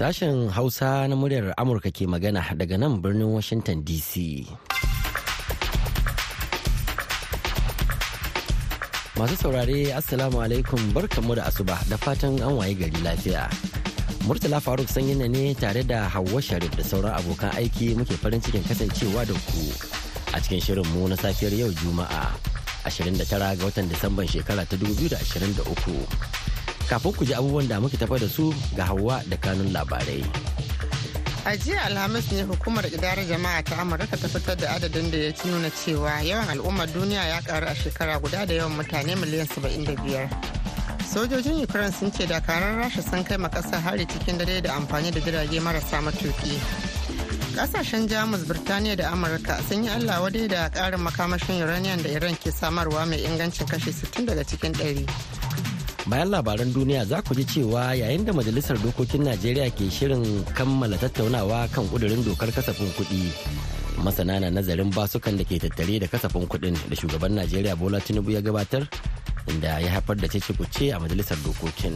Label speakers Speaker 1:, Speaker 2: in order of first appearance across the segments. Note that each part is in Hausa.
Speaker 1: Sashen Hausa na muryar Amurka ke magana daga nan birnin Washington DC. Masu saurare Assalamu alaikum barkanmu da asuba da fatan an waye gari lafiya. Murtala Faruk sanyina ne tare da Hauwa Sharif da sauran abokan aiki muke farin cikin kasancewa da ku a cikin shirin mu na safiyar yau Juma'a 29 ga watan Disamban shekara ta 2023. Kafin ku ji abubuwan da muke tafa da su ga Hauwa da kanun labarai.
Speaker 2: A jiya Alhamis ne hukumar idarar jama'a ta Amurka ta fitar da adadin da ya nuna cewa yawan al'ummar duniya ya karu a shekara guda da yawan mutane miliyan 75. Sojojin Ukraine sun ce dakaran Rasha sun kai makasa hari cikin dare da amfani da jirage marasa matuki. Kasashen Jamus, Birtaniya da Amurka sun yi Allah wadai da karin makamashin uranium da Iran ke samarwa mai ingancin kashi 60 daga cikin 100.
Speaker 1: Bayan labaran duniya za ku ji cewa yayin da majalisar dokokin najeriya ke shirin kammala tattaunawa kan kudurin dokar kasafin kuɗi masana na nazarin basukan da ke tattare da kasafin kuɗin da shugaban najeriya bola tinubu ya gabatar inda ya haifar da cece a majalisar dokokin.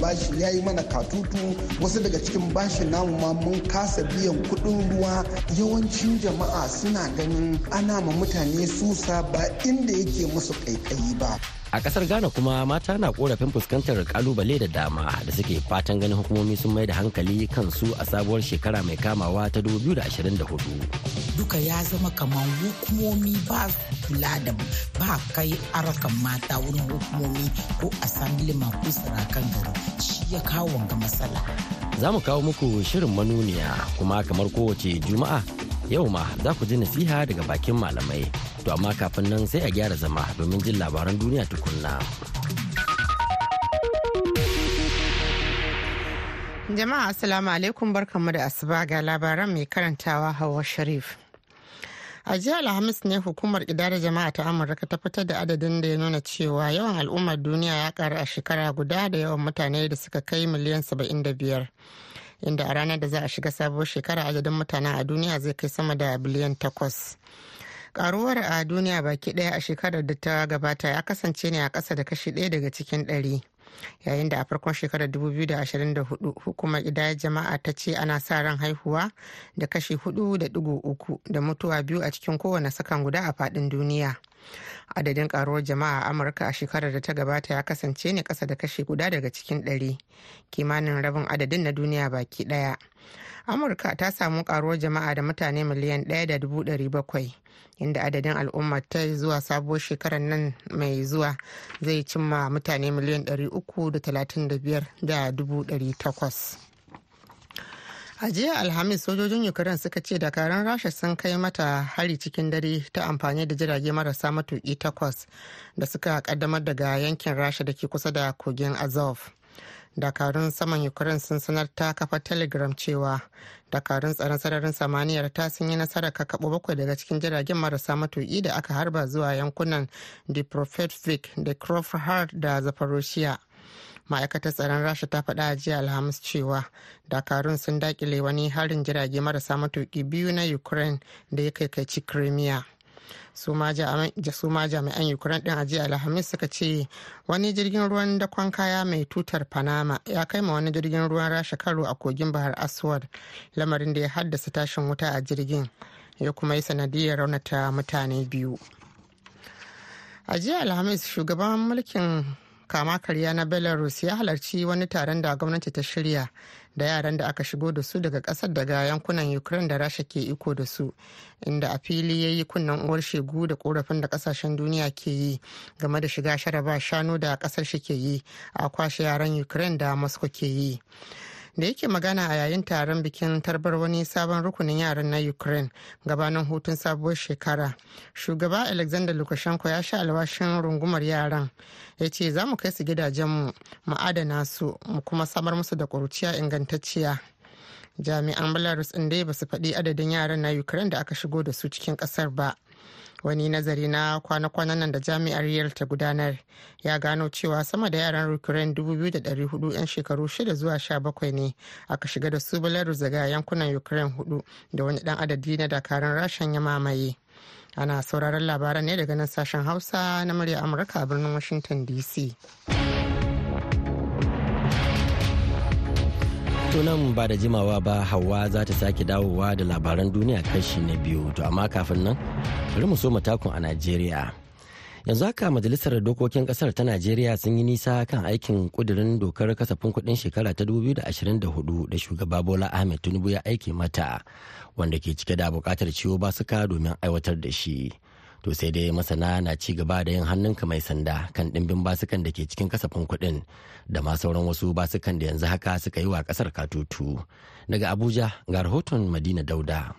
Speaker 3: Bashi ya yi mana katutu. Wasu daga cikin bashin namu ma mun kasa biyan kuɗin ruwa. Yawancin jama'a suna ganin ana ma mutane susa ba inda yake musu kaikayi ba.
Speaker 1: A ƙasar ghana kuma mata na korafin fuskantar ƙalubale da dama da suke fatan ganin hukumomi sun mai da hankali kansu a sabuwar shekara mai kamawa ta 2024
Speaker 4: duka ya zama kamar hukumomi ba kula da ba kai arakan mata wurin hukumomi ko assemblyman ko sarakan gari. Shi ya kawo wanga matsala.
Speaker 1: Za mu kawo muku shirin manuniya kuma kamar kowace juma'a yau ma za ku ji nasiha daga bakin malamai. To amma kafin nan sai a gyara zama domin jin labaran duniya tukunna.
Speaker 2: Jama'a Assalamu alaikum. Barkanmu da asuba. Ga labaran mai karantawa Hauwa Sharif. A jiya Alhamis ne hukumar idara jama'a ta Amurka ta fitar da adadin da ya nuna cewa yawan al'ummar duniya ya karu a shekara guda da yawan mutane da suka kai miliyan 75. Inda a ranar da za a shiga sabuwar shekara adadin mutanen a duniya zai kai sama da biliyan takwas. karuwar a duniya baki ɗaya a shekarar da ta gabata ya kasance ne a ƙasa da kashi ɗaya daga cikin ɗari yayin da a farkon shekarar 2024 hukumar idayar jama'a ta ce ana sa ran haihuwa da kashi 4.3 da mutuwa biyu a cikin kowane sakan guda a faɗin duniya. Adadin karuwar jama'a a amurka a shekarar da ta gabata ya kasance ne ƙasa da kashi guda daga cikin ɗari kimanin rabin adadin na duniya baki ɗaya. Amurka ta samu karuwar jama'a da mutane miliyan ɗaya da dubu ɗari bakwai. Inda adadin al'ummar ta zuwa sabuwar shekarar nan mai zuwa zai cimma mutane miliyan ɗari uku da talatin da biyar da dubu ɗari takwas. A jiya alhamis sojojin ukraine suka ce dakaran rasha sun kai mata hari cikin dare ta amfani da jirage marasa matuki takwas da suka kaddamar daga yankin rasha da ke kusa da kogin azov. Dakarun saman ukraine sun sanar ta kafa telegram cewa dakarun tsaron sararin samaniyar ta sun yi nasarar kakaɓo bakwai daga cikin jiragen marasa matuƙi da aka harba zuwa yankunan dipropetrovsk da krofhard da zaporoshiya ma'aikatar tsaron rasha ta faɗa a jiya alhamis cewa dakarun sun daƙile wani harin jirage marasa matuƙi biyu na ukraine da ya kai crimea. Su ma jami'an ukraine din ajiya alhamis suka ce wani jirgin ruwan dakon kaya mai tutar panama ya kai ma wani jirgin ruwan rasha karo a kogin bahar aswad lamarin da ya haddasa tashin wuta a jirgin ya kuma yi sanadiyar raunata mutane biyu. A jiya alhamis shugaban mulkin kama karya na belarus ya halarci wani taron da gwamnati ta shirya da yaran da aka shigo da su daga ƙasar daga yankunan ukraine da rasha ke iko da su inda a fili ya yi kunnen uwar shegu da korafin da ƙasashen duniya ke yi game da shiga sharaba shanu da ƙasar shi ke yi a kwashe yaran ukraine da moscow ke yi. Da yake magana a yayin taron bikin tarbar wani sabon rukunin yaran na ukraine gabanin hutun sabuwar shekara. Shugaba alexander lukashenko ya sha alwashin rungumar yaran ya ce za mu kai su gidajenmu mu adana su mu kuma samar musu da ƙuruciya ingantacciya. Jami'an belarus ɗin dai ba su faɗi adadin yaran na ukraine da aka shigo da su cikin ƙasar ba. Wani nazari na kwana-kwanan nan da jami'ar yale ta gudanar ya gano cewa sama da yaran ukraine 2,400 'yan shekaru 6 zuwa 17 ne aka shiga da su belarus daga yankunan ukraine huɗu da wani dan adadi na dakarun rashin ya mamaye. Ana sauraron labaran ne daga nan sashen hausa na murya amurka a birnin washington dc
Speaker 1: nan ba da jimawa ba hawa za ta sake dawowa da labaran duniya kashi na biyu. To amma kafin nan bari mu so matakun a najeriya. Yanzu haka majalisar dokokin ƙasar ta najeriya sun yi nisa kan aikin kudirin dokar kasafin kuɗin shekara ta 2024 da shugaba bola ahmed tinubu ya aiki mata wanda ke cike da buƙatar ciwo basuka domin aiwatar da shi. To sai dai masana na ci gaba da yin hannunka mai sanda kan dimbin basukan da ke cikin kasafin kuɗin da ma sauran wasu basukan da yanzu haka suka yi wa ƙasar katutu. Daga abuja ga rahoton madina dauda.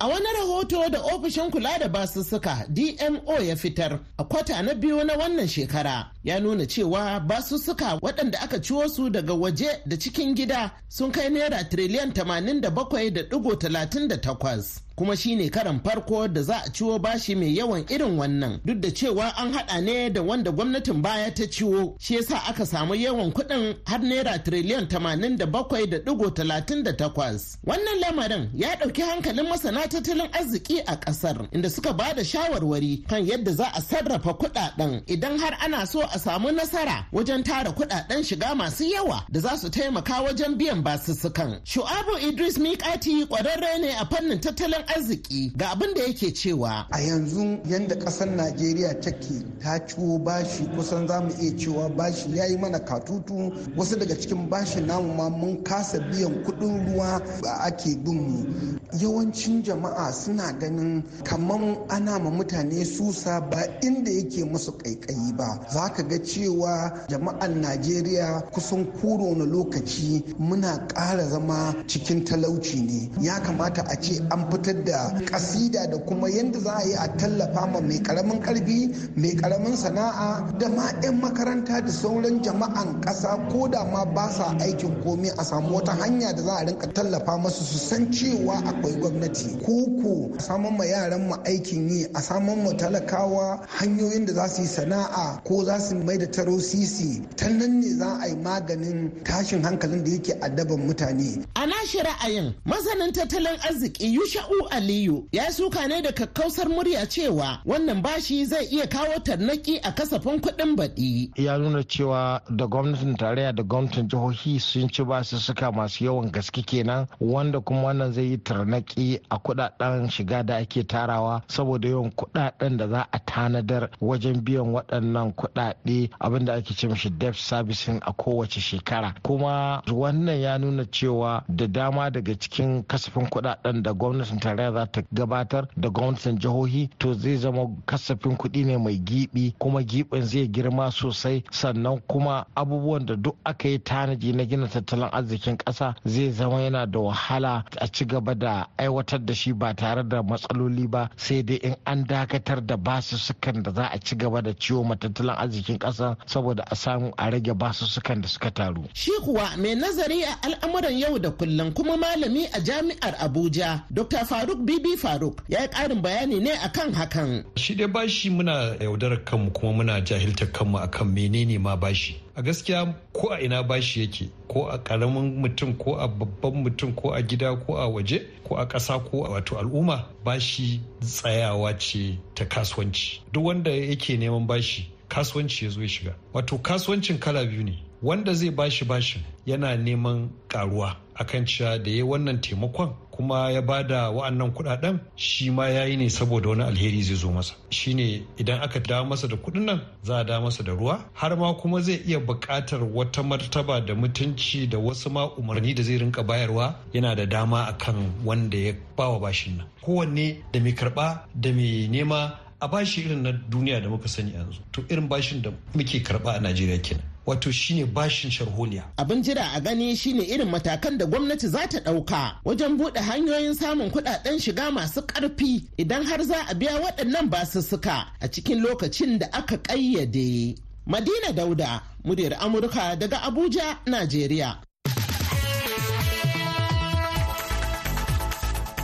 Speaker 5: A wani rahoto da ofishin kula da basussuka DMO ya fitar a kwata na biyu na wannan shekara. Ya nuna cewa basussuka waɗanda aka ciwo su daga waje da cikin gida sun kai naira tiriliyan 87.38. kuma shine karan farko da za a ciwo bashi mai yawan irin wannan. Duk da cewa an hada ne da wanda gwamnatin baya ta ciwo shi yasa aka samu yawan kuɗin har naira triliyan 87.38 wannan lamarin ya ɗauki hankalin masana tattalin arziki a ƙasar inda suka ba da shawarwari kan yadda za a sarrafa kuɗaɗen. Idan har ana so a samu nasara wajen tara kuɗaɗen shiga masu yawa da za su taimaka wajen biyan basussukan. Shu'abu idris mikati ƙwararre ne a fannin tattalin arziki ga abin da yake cewa.
Speaker 3: A yanzu yadda ƙasar najeriya take ta ciwo bashi kusan za mu iya cewa bashi ya yi mana katutu. Wasu daga cikin bashi namu ma mun kasa biyan kuɗin ruwa ake bin mu. Yawancin jama'a suna ganin kamar ana ma mutane susa ba inda yake musu ƙaiƙayi ba. Za ka ga cewa jama'an najeriya kusan kowane lokaci muna ƙara zama cikin talauci ne. Ya kamata a ce an fitar da kasida da kuma yadda za a yi a tallafa ma mai ƙaramin ƙarfi mai ƙaramin sana'a da ma 'yan makaranta da sauran jama'an kasa ko da ma ba sa aikin komai a samu wata hanya da za a rinka tallafa masu su san cewa akwai gwamnati. Ko ko a samun ma yaran mu aikin yi a samun ma talakawa hanyoyin da za su yi sana'a ko za su mai da taro sisi. Ta nan ne za a yi maganin tashin hankalin da yake addaban mutane.
Speaker 5: A nashi ra'ayin masanin tattalin arziki yusha'u aliyu ya suka ne da kakkausar murya cewa wannan bashi zai iya kawo tarnaki a kasafin kuɗin baɗi.
Speaker 6: Ya nuna cewa da gwamnatin tarayya da gwamnatin jihohi sun ci ba su suka masu yawan gaske kenan wanda kuma wannan zai yi tarnaki a kuɗaɗen shiga da ake tarawa saboda yawan kuɗaɗen da za a tanadar wajen biyan waɗannan kudade abin da ake ce mishi debt servicing a kowace shekara. Kuma wannan ya nuna cewa da dama daga cikin kasafin kuɗaɗen da gwamnatin tarayya za ta gabatar da gwamnatin jihohi to zai zama kasafin kuɗi ne mai gibi kuma gibin zai girma sosai. Sannan kuma abubuwan da duk aka yi tanaji na gina tattalin arzikin ƙasa zai zama yana da wahala a ci gaba da aiwatar da shi ba tare da matsaloli ba sai dai in an dakatar da basussukan da za a ci gaba da ciwo ma tattalin arzikin ƙasa saboda a samu a rage basussukan da suka taru.
Speaker 5: Shi kuwa mai nazari a al'amuran yau da kullum kuma malami a jami'ar Abuja Dr. Faruk Bibi Faruk ya yi ƙarin bayani ne akan hakan.
Speaker 7: Shi dai bashi muna yaudarar kanmu kuma muna jahiltar kanmu akan menene ma bashi. A gaskiya ko a ina bashi yake ko a ƙaramin mutum ko a babban mutum ko a gida ko a waje ko a ƙasa ko a wato al'umma bashi tsayawa ce ta kasuwanci. Duk wanda yake neman bashi kasuwanci ya zo ya shiga. Wato kasuwancin kala biyu ne. Wanda zai bashi bashin yana neman karuwa akan cewa da ya wannan taimakon kuma ya ba da wa'annan kuɗaɗen shi ma ya yi ne saboda wani alheri zai zo masa. Shine idan aka dawo masa da kuɗin nan za a dawo masa da ruwa har ma kuma zai iya buƙatar wata martaba da mutunci da wasu ma umarni da zai rinka bayarwa yana da dama akan wanda ya bawa bashin nan. Kowanne da mai karɓa da mai nema a bashi irin na duniya da muka sani yanzu. To irin bashin da muke karɓa a najeriya kenan. Wato shine bashin sharholiya.
Speaker 5: Abin jira a gani shine irin matakan da gwamnati za ta ɗauka wajen buɗe hanyoyin samun kuɗaɗen shiga masu ƙarfi idan har za a biya waɗannan basussuka a cikin lokacin da aka ƙayyade. Madina Dauda, muryar Amurka daga Abuja, Najeriya.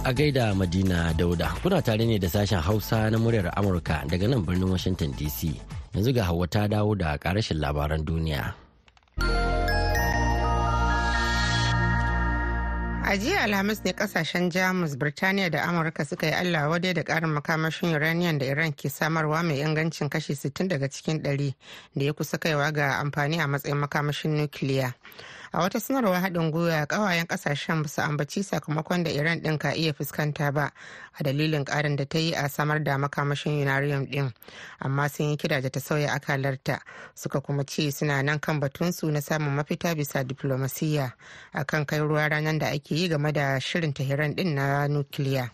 Speaker 1: A gaida Madina Dauda, kuna tare ne da sashen Hausa na muryar Amurka daga nan birnin Washington DC. Yanzu ga hawa ta dawo da karashin labaran duniya.
Speaker 2: a jiya alhamis ne ƙasashen jamus birtaniya da amurka suka yi allah wadai da karin makamashin uranium da iran ke samarwa mai ingancin kashi 60 daga cikin 100 da ya kusa kaiwa ga amfani a matsayin makamashin nukiliya a wata sanarwar haɗin gwiwa ƙawayen ƙasashen ba su ambaci sakamakon da iran ɗin ka iya fuskanta ba a dalilin ƙarin da ta yi a samar da makamashin uranium ɗin. Amma sun yi kira da ta sauya akalarta suka kuma ce suna nan kan batunsu na samun mafita bisa diflomasiyya akan kai ruwa ranar da ake yi game da shirin tahiran ɗin na nukiliya.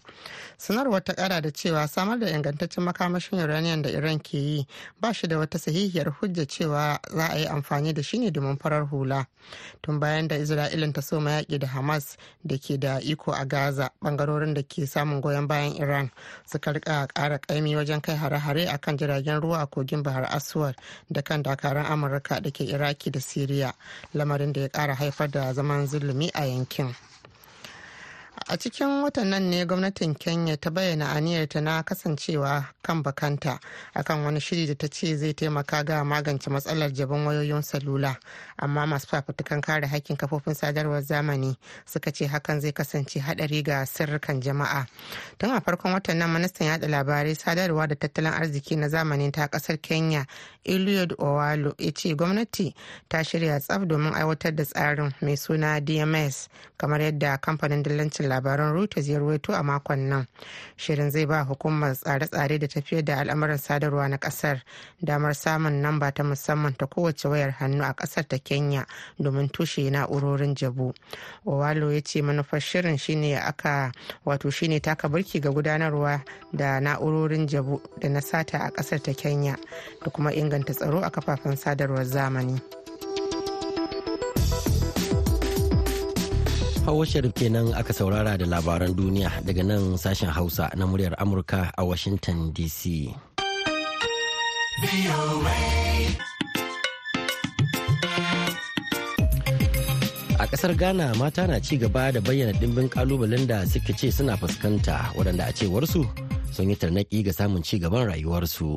Speaker 2: Sanarwar ta kara da cewa samar da ingantaccen makamashin uranium da iran ke yi ba shi da wata sahihiyar hujja cewa za a yi amfani da shi ne domin farar hula. Tun bayan da isra'ilin ta soma yaƙi da hamas da ke da iko a gaza ɓangarorin da ke samun goyon bayan iran suka riƙa ƙara ƙaimi wajen kai hare-hare a kan jiragen ruwa a kogin bahar aswad da kan dakaran amurka da ke iraki da siriya lamarin da ya ƙara haifar da zaman zulumi a yankin. A cikin watan nan ne gwamnatin kenya ta bayyana aniyarta na kasancewa kan bakanta akan wani shiri da ta ce zai taimaka ga magance matsalar jabin wayoyin salula. Amma masu fafutukan kare hakkin kafofin sadarwar zamani suka ce hakan zai kasance hadari ga sirrikan jama'a. Tun a farkon watan nan ministan yada labarai sadarwa da tattalin arziki na zamanin ta ƙasar kenya eliud owalo ya ce gwamnati ta shirya tsaf domin aiwatar da tsarin mai suna dms kamar yadda kamfanin dillancin labaran reuters ya ruwaito a makon nan shirin zai ba hukumar tsare-tsare da tafiyar da al'amuran sadarwa na ƙasar damar samun namba ta musamman ta kowace wayar hannu a ƙasar ta kenya domin tushe na'urorin jabu owalo ya ce manufar shirin shine aka wato shine taka birki ga gudanarwa da na'urorin jabu da na sata a ƙasar ta kenya da kuma inganta tsaro a kafafen sadarwar zamani.
Speaker 1: Hawa Sharif kenan aka saurara da labaran duniya daga nan sashen Hausa na muryar Amurka a Washington DC. A ƙasar Ghana mata na ci gaba da bayyana dimbin kalubalen da suke ce suna fuskanta waɗanda a cewarsu sun yi tarnaki ga samun ci gaban rayuwarsu.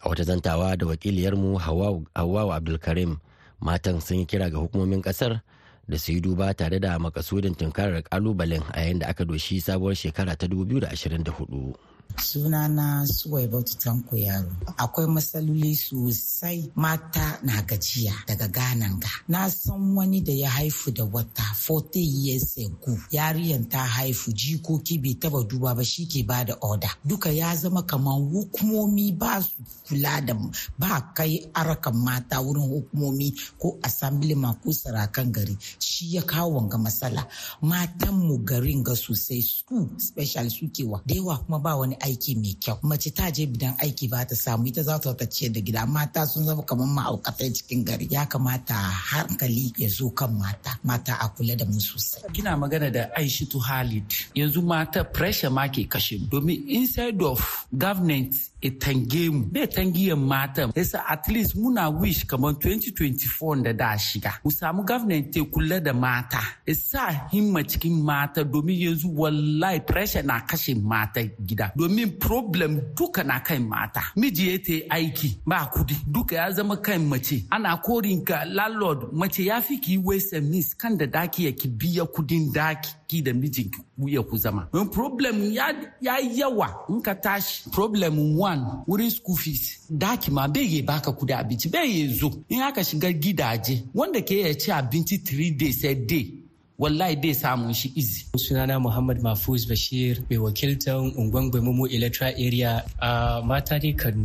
Speaker 1: A wata zantawa da wakiliyarmu Hawwa Abdulkarim matan sun yi kira ga hukumomin ƙasar da su yi duba tare da makasudin tunkarar kalubalen a yayin da aka doshi sabuwar shekara ta 2024.
Speaker 4: Sunana suwai bautu tanko yaro. Akwai matsaloli sosai. Mata na gajiya daga ganan ga. Na san wani da ya haifu da wata 40 years ago. Yariyan ta haifu jikoki bai taba duba ba shi ke ba da oda duka ya zama kamar hukumomi ba su kula da ba kai arakan mata wurin hukumomi ko assemblyman ko sarakan gari. Shi ya kawo wanga matsala. Matan mu garin ga sosai su special sukewa da yawa kuma ba wani aiki mai kyau. Mace ta je bidan aiki ba ta samu ita za ta ciyar da gida. Mata sun zama kamar ma'aukatai cikin gari. Ya kamata hankali ya zo kan mata. Mata a kula da mu sosai.
Speaker 8: Kina magana da aishatu halid yanzu mata pressure ma ke kashe domin inside of government e tange mu. Bai tangiyan mata yasa at least muna wish kamar 2024 da da shiga. Mu samu government te kula da mata. Sa himma cikin mata. Domin yanzu wallahi pressure na kashe mata gida. Domin problem duka na kan mata. Miji ya ta aiki ba kuɗi duka ya zama kan mace. Ana korin ka landlord mace ya fi ki waste miss kan da daki ya ki biya kuɗin daki ki da mijin ya ku zama. Don problem ya yawa in ka tashi. Problem one wurin school fees daki ma bai yi baka kuɗi abinci bai yi zo. In aka shiga gidaje wanda ke ya ci abinci 3 days a day wallahi dai samun shi izi.
Speaker 9: sunana muhammad mafuz bashir mai wakiltar unguwan gwaimumu electoral area a mata dai kan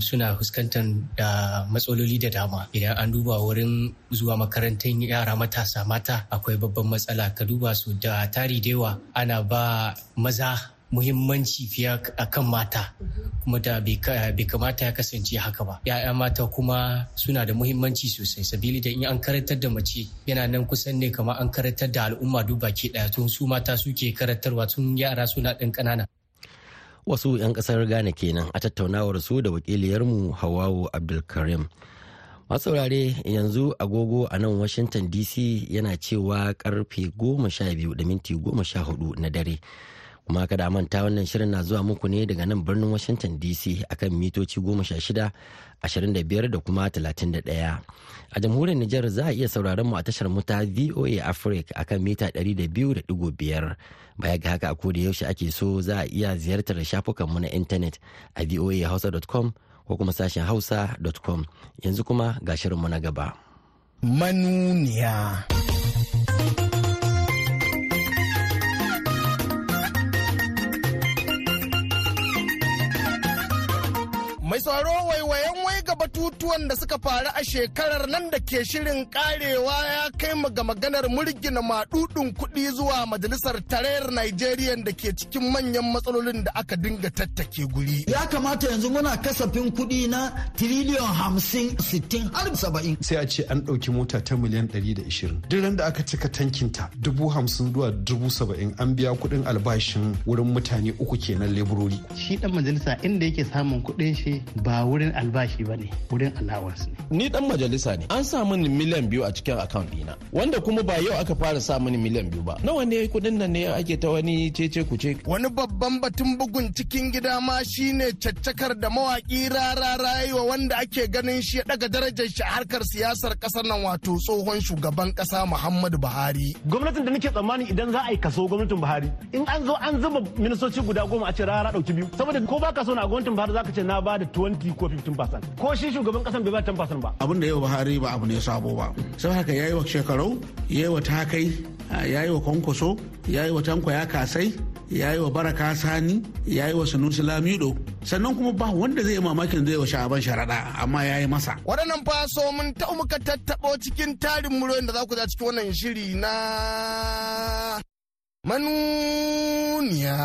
Speaker 9: suna fuskantar da matsaloli da dama idan an duba wurin zuwa makarantar yara matasa mata akwai babban matsala ka duba su da tari da yawa ana ba maza muhimmanci fiye a kan mata. Kuma da bai kamata ya kasance haka ba. Ya'ya mata kuma suna da muhimmanci sosai. Sabili da in an karantar da mace yana nan kusan ne kamar an karantar da al'umma duk baki ɗaya tun su mata suke karantarwa tun yara suna ɗan ƙanana.
Speaker 1: Wasu 'yan ƙasar ghana kenan a tattaunawar su da wakiliyarmu hawawu abdulkarim. Masaurare yanzu agogo a nan washington dc yana cewa ƙarfe goma sha biyu da minti goma sha huɗu na dare. Kuma kada manta wannan shirin na zuwa muku ne daga nan birnin washington dc akan mitoci 16 25 da kuma 31 a jamhuriyar nijar za a iya sauraron mu a tashar mu ta voa africa akan mita 200.5 baya ga haka a koda yaushe ake so za a iya ziyartar shafukan mu na intanet a voahausa.com ko kuma sashen hausa.com yanzu kuma ga shirin mu na gaba.
Speaker 10: manuniya.
Speaker 11: Mai tsaro waiwayen ga batutuwan da suka faru a shekarar nan da ke shirin karewa ya kai mu ga maganar murgina madudin kuɗi zuwa majalisar tarayyar Najeriya da ke cikin manyan matsalolin da aka dinga tattake guri.
Speaker 12: Ya kamata yanzu muna kasafin kuɗi na tiriliyon hamsin sittin har saba'in.
Speaker 13: Sai a ce an ɗauki mota ta miliyan ɗari da ishirin. Duk da aka cika tankinta dubu hamsin zuwa dubu saba'in an biya kuɗin albashin wurin mutane uku kenan leburori.
Speaker 14: Shi ɗan majalisa inda yake samun kuɗin shi ba wurin albashi ba ne wurin allowance ne.
Speaker 15: Ni dan majalisa ne an sa mini miliyan biyu a cikin account dina wanda kuma ba yau aka fara sa mini miliyan biyu ba. Nawa ne kuɗin nan ne ake ta wani cece kuce.
Speaker 11: Wani babban batun bugun cikin gida ma shine caccakar da mawaki rara rayuwa wanda ake ganin shi ya daga darajar shi a harkar siyasar ƙasar nan wato tsohon shugaban kasa Muhammadu Buhari.
Speaker 16: Gwamnatin da nake tsammani idan za a yi kaso gwamnatin Buhari in an zo an zuba ministoci guda goma a ce rara ɗauki biyu saboda ko ba ka so na gwamnatin Buhari zaka ce na ba da 20 ko 15% ko shi shugaban kasan bai ba 10% ba.
Speaker 12: Abin da yau buhari ba abu ne sabo ba. Sai haka yayi wa shekarau yayi wa takai yayi wa kwankwaso yayi wa tanko ya kasai yayi wa baraka sani yayi wa sunusi lamido. Sannan kuma ba wanda zai yi mamakin zai wa sha'aban sharaɗa amma yayi masa.
Speaker 11: Waɗannan faso mun ta muka tattaɓo cikin tarin muryoyin da za ku za cikin wannan shiri na manuniya.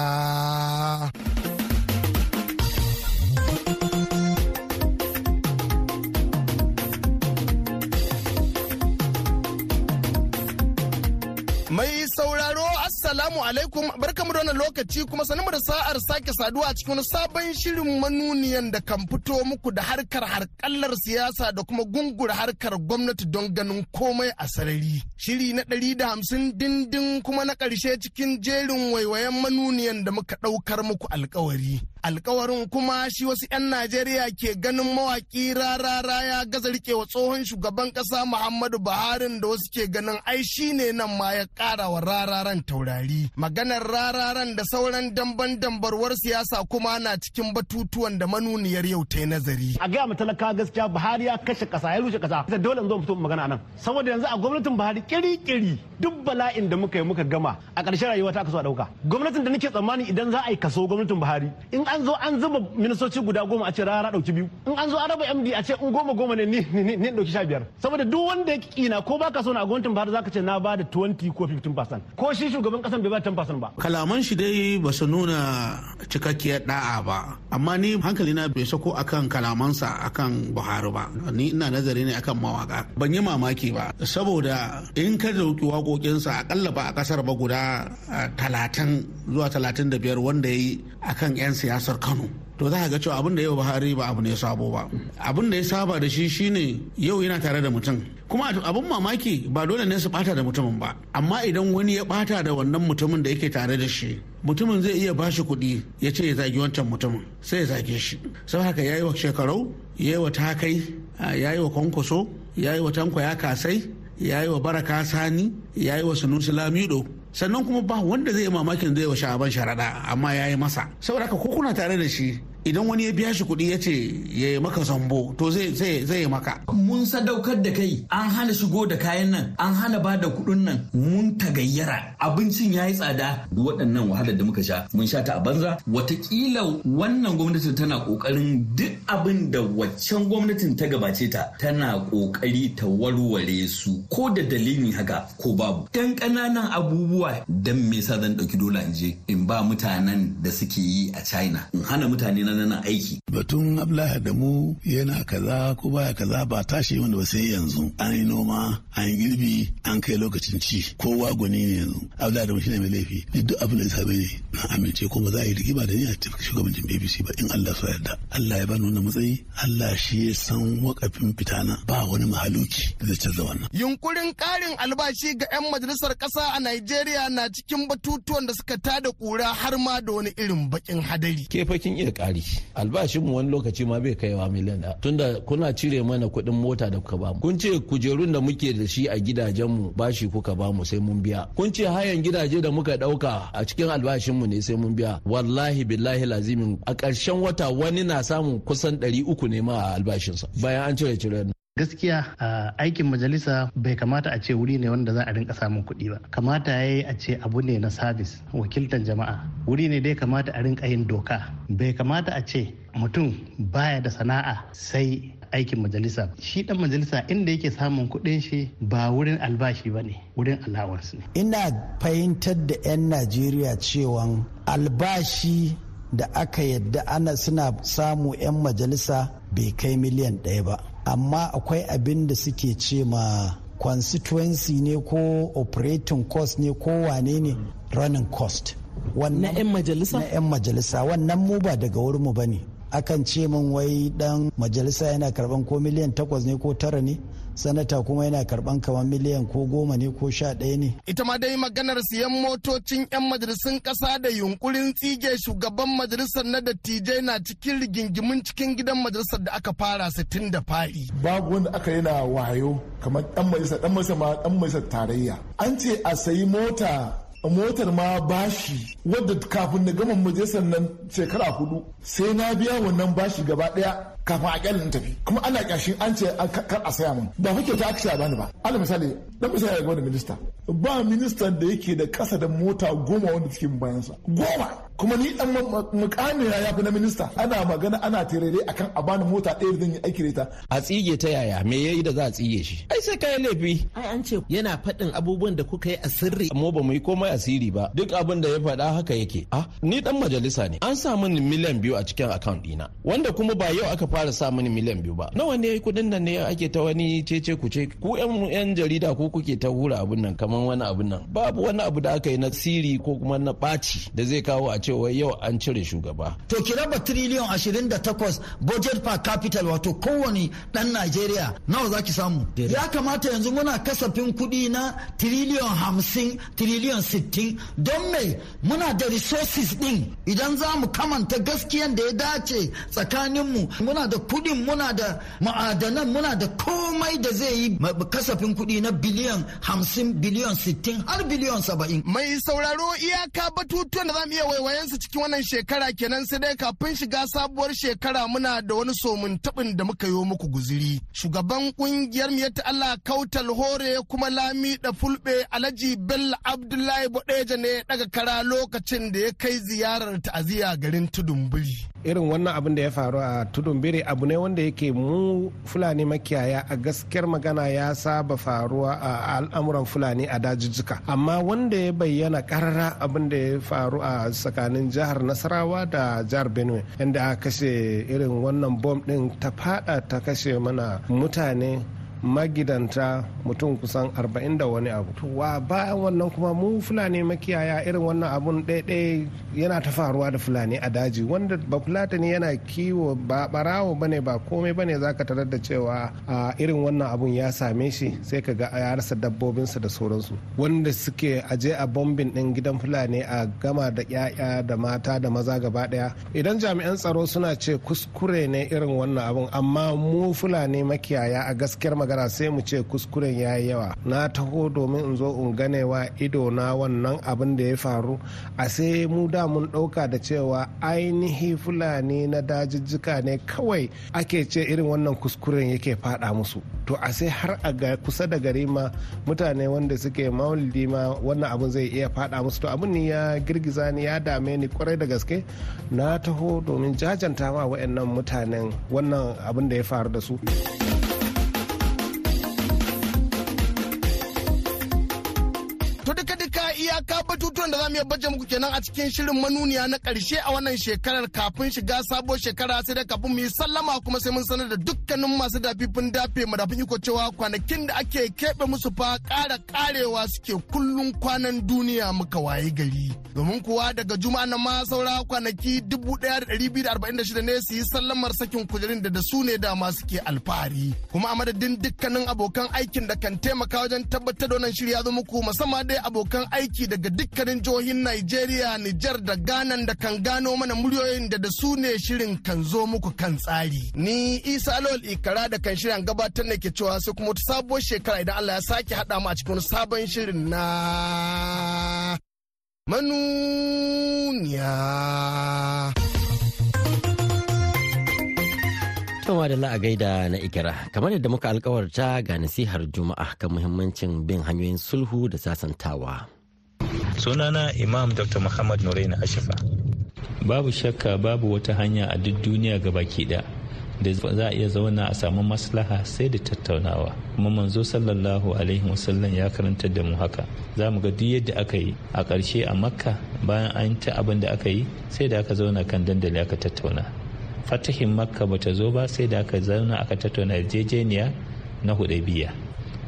Speaker 11: Mai sauraro Assalamu alaikum barkamu da wannan lokaci kuma sanin da sa'ar sake saduwa a cikin sabon shirin manuniyan da kan fito muku da harkar harkallar siyasa da kuma gungura harkar gwamnati don ganin komai a sarari. Shiri na ɗari da hamsin dindin kuma na ƙarshe cikin jerin waiwayen manuniyan da muka ɗaukar muku alkawari. Alkawarin kuma shi wasu 'yan Najeriya ke ganin mawaki rarara ya gaza rikewa tsohon shugaban kasa Muhammadu Buhari da wasu ke ganin ai shi ne nan ma ya kara wa rararan taurari. Maganar rararan da sauran damban dambarwar siyasa kuma na cikin batutuwan da manuniyar yau ta yi nazari.
Speaker 16: A gaya mu talaka gaskiya Buhari ya kashe kasa ya rushe kasa. Dole in zo fito magana nan. Saboda yanzu a gwamnatin Buhari kiri-kiri duk bala'in da muka yi muka gama a ƙarshen rayuwa ta kaso a ɗauka. Gwamnatin da nake tsammani idan za a yi kaso gwamnatin Buhari in an zo an zuba ministoci guda goma a ce rara ɗauki biyu in an zo an raba md a ce in goma goma ne ni ɗauki sha biyar. Saboda duk wanda ya kina ko baka so na gwamnatin bahar zaka ce na ba da 20 ko 15 ko shi shugaban kasan bai ba 10 ba.
Speaker 12: Kalaman shi dai ba su nuna cikakkiyar da'a ba amma ni hankali na bai sako akan kalamansa akan buhari ba. Ni ina nazari ne akan mawaka ban yi mamaki ba saboda in ka ɗauki waƙoƙinsa akalla ba a ƙasar ba guda talatin zuwa talatin da biyar wanda ya yi akan 'yan siyasar kano. To za ga cewa abin da yau Buhari ba abu ne sabo ba. Abin da ya saba da shi shine yau yana tare da mutum. Kuma abin mamaki ba dole ne su bata da mutumin ba. Amma idan wani ya bata da wannan mutumin da yake tare da shi mutumin zai iya bashi kuɗi ya ce ya zagi wancan mutumin sai ya zage shi. Sau haka ya yi wa shekarau ya yi wa takai ya yi wa kwankwaso ya yi wa tanko ya kasai ya yi wa baraka sani ya yi wa sunusi lamido. Sannan kuma ba wanda zai yi mamakin zai wa sha'aban sharaɗa amma ya yi masa. Saboda haka ko kuna tare da shi idan wani ya biya shi kuɗi ya ce ya yi maka zambo to zai yi maka.
Speaker 17: Mun sadaukar da kai an hana shigo da kayan nan an hana ba da kuɗin nan mun tagayyara abincin ya yi tsada. Duk waɗannan wahalar da muka sha mun sha ta a banza wataƙila wannan gwamnatin tana ƙoƙarin duk abin da waccan gwamnatin ta gabace ta tana ƙoƙari ta warware su ko da dalilin haka ko babu. Dan ƙananan abubuwa dan me yasa zan ɗauki dola in je in ba mutanen da suke yi a China in hana mutane na nan aiki.
Speaker 18: Batun Abdullahi Adamu yana kaza ko baya kaza ba tashi wanda ba sai yanzu. An yi noma, an yi girbi, an kai lokacin ci. Kowa gwani ne yanzu. Abdullahi Adamu shine mai laifi. Duk abin da ya same ni na amince kuma za a yi rigima da ni a cikin shugabancin BBC ba in Allah so yarda. Allah ya bani wannan matsayi. Allah shi ya san wakafin fitana ba wani mahaluki da zai canza wannan.
Speaker 11: Yunkurin karin albashi ga 'yan majalisar ƙasa a Najeriya na cikin batutuwan da suka tada kura har ma da wani irin bakin hadari.
Speaker 15: Ke fakin iya ƙari albashinmu wani lokaci ma bai kaiwa miliyan ɗaya. Tunda kuna cire mana kuɗin mota da kuka ba mu. Kun ce kujerun da muke da shi a gidajenmu bashi kuka ba mu sai mun biya. Kun ce hayan gidaje da muka ɗauka a cikin albashinmu ne sai mun biya. Wallahi billahi lazimin a ƙarshen wata wani na samun kusan ɗari uku ne ma a albashinsa bayan an cire cire
Speaker 14: gaskiya aikin majalisa bai kamata a ce wuri ne wanda za a rinka samun kuɗi ba. Kamata ya yi a ce abu ne na sabis wakiltar jama'a. Wuri ne dai kamata a rinka yin doka. Bai kamata a ce mutum baya da sana'a sai aikin majalisa shi dan majalisa inda yake samun kuɗin shi ba wurin albashi ba ne wurin allowance ne.
Speaker 10: Ina fahimtar da 'yan najeriya cewa albashi da aka yadda ana suna samu 'yan majalisa bai kai miliyan ɗaya ba. Amma akwai abin da suke ce ma constituency ne ko operating cost ne ko wane ne? Running cost.
Speaker 5: Na 'yan majalisa?
Speaker 10: Na 'yan majalisa. Wannan mu ba daga wurinmu ba ne. Akan ce min wai dan majalisa yana karɓan ko miliyan takwas ne ko tara ne? Sanata kuma yana karɓan kamar miliyan ko goma ne ko sha ɗaya ne.
Speaker 11: Ita ma dai maganar siyan motocin 'yan majalisun ƙasa da yunkurin tsige shugaban majalisar na dattijai na cikin rigingimin cikin gidan majalisar da aka fara sittin da fari.
Speaker 19: Babu wanda aka yi na wayo kamar ɗan majalisa ɗan majalisa ma ɗan majalisar tarayya. An ce a sayi mota motar ma bashi wadda kafin na gama majalisar nan shekara huɗu sai na biya wannan bashi gaba ɗaya kafin a kyalin tafi. Kuma ana kyashin an ce kar a saya mun. Ba fa ta aka bani ba. Ala misali dan misali ya gwada minista. Ba ministan da yake da kasa da mota goma wanda take bayansa. Goma! Kuma ni dan mukami ya fi na minista. Ana magana ana terere akan a bani mota ɗaya zan yi aiki da ita.
Speaker 15: A tsige ta yaya? Me yayi da za a tsige shi? Ai sai kai laifi.
Speaker 5: Ai an ce yana faɗin abubuwan da kuka yi a sirri.
Speaker 15: Mu ba mu yi komai asiri ba. Duk abin da ya faɗa haka yake. Ah ni dan majalisa ne. An sa mini miliyan biyu a cikin account ɗina. Wanda kuma ba yau aka fara sa mini miliyan biyu ba. Nawa ne kuɗin nan ne ake ta wani cece kuce ku yan yan jarida ko kuke ta hura abun nan kaman wani abun nan. Babu wani abu da aka yi na siri ko kuma na ɓaci da zai kawo a cewa yau an cire shugaba.
Speaker 20: To ki raba triliyon 28 budget per capital wato kowane dan Najeriya. Nawa zaki samu? Ya kamata yanzu muna kasafin kuɗi na triliyon 50 triliyon 60 don me? Muna da resources din idan za mu kamanta gaskiyan da ya dace tsakaninmu muna da kuɗin muna da ma'adanan muna da komai da zai yi kasafin kuɗi na biliyan hamsin biliyan sittin har biliyan saba'in.
Speaker 11: Mai sauraro iyaka batutuwan da za mu iya waiwayen su cikin wannan shekara kenan sai dai kafin shiga sabuwar shekara muna da wani somin tabin da muka yi muku guziri. Shugaban ƙungiyar mu ta Allah Kautal Hore kuma Lami da Fulbe Alhaji Bello Abdullahi Bodeja ne daga kara lokacin da ya kai ziyarar ta'aziyya garin Tudun Biri.
Speaker 21: Irin wannan abin da ya faru a Tudun Biri abu ne wanda yake mu Fulani makiyaya a gaskiyar magana ya saba faruwa a al'amuran Fulani a dajijjika. Amma wanda ya bayyana karara abin da ya faru a tsakanin jihar Nasarawa da jihar Benue inda aka kashe irin wannan bom din ta fada ta kashe mana mutane magidanta mutum kusan arba'in da wani abu. Wa bayan wannan kuma mu fulani makiyaya irin wannan abun ɗaiɗaya yana ta faruwa da fulani a daji. Wanda ba fulatani yana kiwo ba barawo ba ne ba komai ba ne zaka tarar da cewa a irin wannan abun ya same shi sai ka ga ya rasa dabbobinsa da sauransu. Wanda suke aje a bombin ɗin gidan fulani a gama da 'ya'ya da mata da maza gaba ɗaya. Idan jami'an tsaro suna ce kuskure ne irin wannan abun amma mu fulani makiyaya a gaskiyar magana magana sai mu ce kuskuren ya yi yawa. Na taho domin in zo in ganewa ido na wannan abin da ya faru. A sai mu da mun ɗauka da cewa ainihi fulani na dajijjika ne kawai ake ce irin wannan kuskuren yake fada musu. To a sai har a kusa da gari ma mutane wanda suke maulidi ma wannan abin zai iya fada musu. To abin ne ya girgiza ni ya dame ni ƙwarai da gaske. Na taho domin jajanta ma wa'annan mutanen wannan abin da ya faru da su.
Speaker 11: Za mu iya baje muku kenan a cikin shirin manuniya na ƙarshe a wannan shekarar kafin shiga sabuwar shekara sai da kafin mu yi sallama kuma sai mun sanar da dukkanin masu dafifin dafe madafin iko cewa kwanakin da ake keɓe musu fa ƙara ƙarewa suke kullum kwanan duniya muka waye gari. Domin kuwa daga juma'a na ma saura kwanaki dubu ɗaya da ɗari biyu da arba'in da shida ne su yi sallamar sakin kujerin da da su ne dama suke alfahari. Kuma a madadin dukkanin abokan aikin da kan taimaka wajen tabbatar da wannan shirya zo muku musamman dai abokan aiki daga dukkanin jihohin Najeriya, Nijar da Ghana da kan gano mana muryoyin da da su ne shirin kan zo muku kan tsari. Ni Isa Lol Ikara da kan shirin gabatar ne ke cewa sai kuma wata sabuwar shekara idan Allah ya sake haɗa mu a cikin sabon shirin na manuniya.
Speaker 1: Toma da la'a gaida na ikira kamar yadda muka alkawarta ga nasihar juma'a kan muhimmancin bin hanyoyin sulhu da sasantawa.
Speaker 22: Sunana imam dr muhammad nuraina ashifa. Babu shakka babu wata hanya a duk duniya ga baki da da za a iya zauna a samu maslaha sai da tattaunawa. Kuma manzo sallallahu alaihi wasallam ya karanta da mu haka. Za mu ga duk yadda aka yi a ƙarshe a makka bayan an ta abin da aka yi sai da aka zauna kan dandali aka tattauna. Fatahin makka bata zo ba sai da aka zauna aka tattauna yarjejeniya na hudaybiya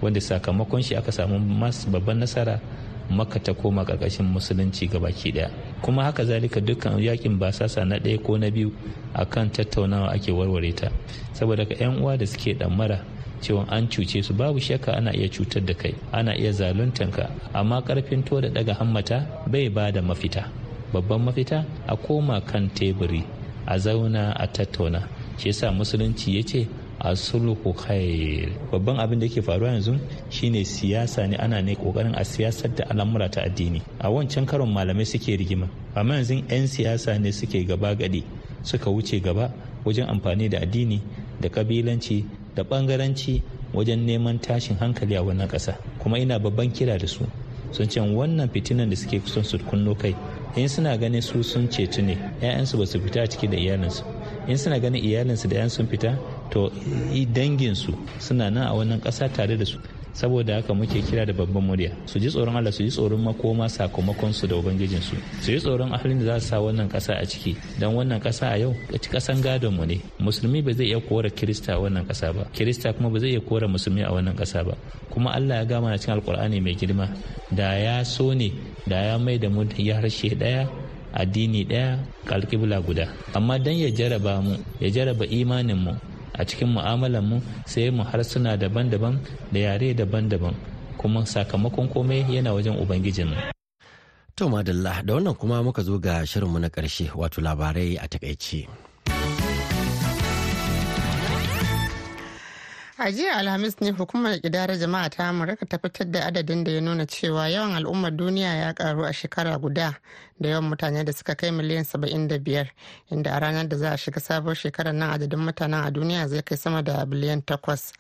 Speaker 22: wanda sakamakon shi aka samu babban nasara makka ta koma ƙarƙashin musulunci baki ɗaya kuma haka zalika dukkan yaƙin basasa na ɗaya ko na biyu akan tattaunawa ake warware ta. Saboda ka 'yan uwa da suke ɗammara cewa an cuce su babu shakka ana iya cutar da kai ana iya zaluntan ka. Amma ƙarfin to da daga hammata bai ba da mafita. Babban mafita a koma kan teburi a zauna a tattauna. Shi yasa musulunci ya ce a sulhu khair babban abin da yake faruwa yanzu shine siyasa ne ana ne ƙoƙarin a siyasar da al'amura ta addini. A wancan karon malamai suke rigima amma yanzu 'yan siyasa ne suke gaba gadi suka wuce gaba wajen amfani da addini da kabilanci da bangaranci wajen neman tashin hankali a wannan ƙasa. Kuma ina babban kira da su sun ce wannan fitinan da suke son su kunno kai in suna ganin su sun cetu ne 'ya'yansu ba su fita ciki da iyalinsu. In suna ganin iyalinsu da 'yan sun fita to danginsu suna nan a wannan ƙasa tare da su. Saboda haka muke kira da babban murya. Su ji tsoron Allah su ji tsoron makoma sakamakon su da ubangijin su su ji tsoron ahalin da za su sa wannan kasa a ciki. Dan wannan kasa a yau kasan gadon mu ne. Musulmi ba zai iya kora kirista a wannan kasa ba. Kirista kuma ba zai iya kora musulmi a wannan kasa ba. Kuma Allah ya gama cikin alkur'ani mai girma. Da ya so ne da ya mai da mu ya harshe ɗaya addini ɗaya kalkibla guda. Amma dan ya jaraba mu ya jaraba imanin mu a cikin mu sai mu harsuna daban-daban da yare daban-daban kuma sakamakon komai yana wajen ubangijinmu.
Speaker 1: To madalla da wannan kuma muka zo ga shirinmu na ƙarshe wato labarai a taƙaice.
Speaker 2: A jiya alhamis ne hukumar kidara jama'a ta amurka ta fitar da adadin da ya nuna cewa yawan al'ummar duniya ya karu a shekara guda da yawan mutane da suka kai miliyan 75 inda a ranar da za a shiga sabuwar shekarar nan adadin mutanen a duniya zai kai sama da biliyan 8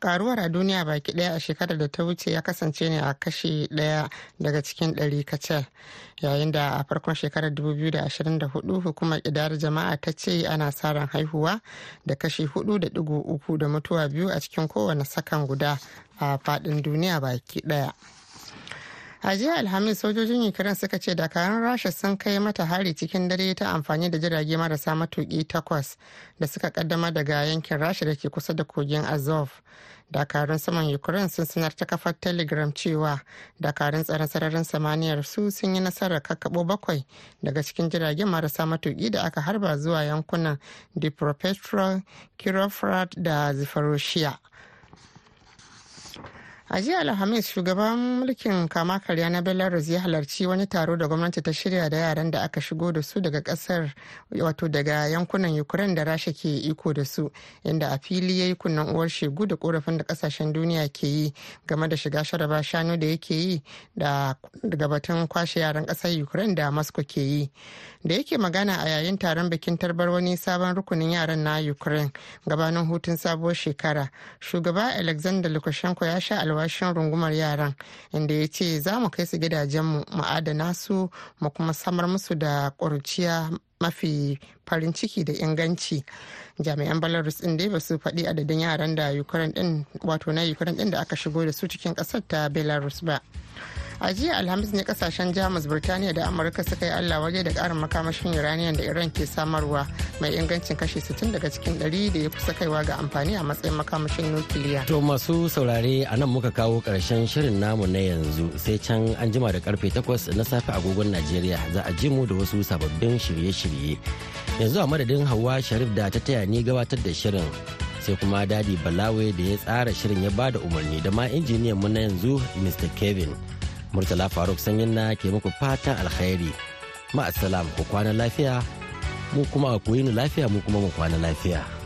Speaker 2: karuwar a duniya baki ɗaya a shekarar da ta wuce ya kasance ne a kashi ɗaya daga cikin ɗari kacal. Yayin da a farkon shekarar 2024 hukumar kidar jama'a ta ce ana sa ran haihuwa da kashi 4.3 da mutuwa biyu a cikin kowane sakan guda a faɗin duniya baki ɗaya a jiya alhamis sojojin ukraine suka ce dakarun rasha sun kai mata hari cikin dare ta amfani da jirage marasa matuki takwas da suka kaddama daga yankin rasha da ke kusa da kogin azov. Dakarun saman ukraine sun sanar ta kafar telegram cewa dakarun tsaron sararin samaniyar su sun yi nasarar kakkaɓo bakwai daga cikin jiragen marasa matuki da aka harba zuwa yankunan dnipropetrovsk kirovgrad da zaporozhye. A jiya alhamis shugaban mulkin kama karya na belarus ya halarci wani taro da gwamnati ta shirya da yaran da aka shigo da su daga ƙasar wato daga yankunan ukraine da rasha ke iko da su inda a fili ya yi kunnen uwar shegu da korafin da ƙasashen duniya ke yi game da shiga sharaba shanu da yake yi da batun kwashe yaran ƙasar ukraine da moscow ke yi. Da yake magana a yayin taron bikin tarbar wani sabon rukunin yaran na ukraine gabanin hutun sabuwar shekara shugaba alexander lukashenko ya sha alwashin rungumar yaran inda ya ce za mu kai su gidajenmu mu adana su mu kuma samar musu da ƙuruciya mafi farin ciki da inganci. Jami'an belarus din dai ba su faɗi adadin yaran da ukraine din wato na ukraine din da aka shigo da su cikin ƙasar ta belarus ba. A jiya alhamis ne ƙasashen jamus birtaniya da amurka suka yi allah waje da karin makamashin uranium da iran ke samarwa mai ingancin kashi 60 daga cikin 100 da ya kusa kaiwa ga amfani a matsayin makamashin nukiliya.
Speaker 1: To masu saurare a nan muka kawo ƙarshen shirin namu na yanzu sai can an jima da ƙarfe 8 na safe agogon najeriya za a ji mu da wasu sababbin shirye-shirye. Yanzu a madadin hawa sharif da ta taya ni gabatar da shirin sai kuma daɗi balawe da ya tsara shirin ya ba da umarni da ma injiniyan mu na yanzu mr kevin. Murtala Faruk sanyin na ke muku fatan alkhairi. Ma'asalam ku kwana lafiya, mu kuma ku yi lafiya mu kuma mu kwana lafiya.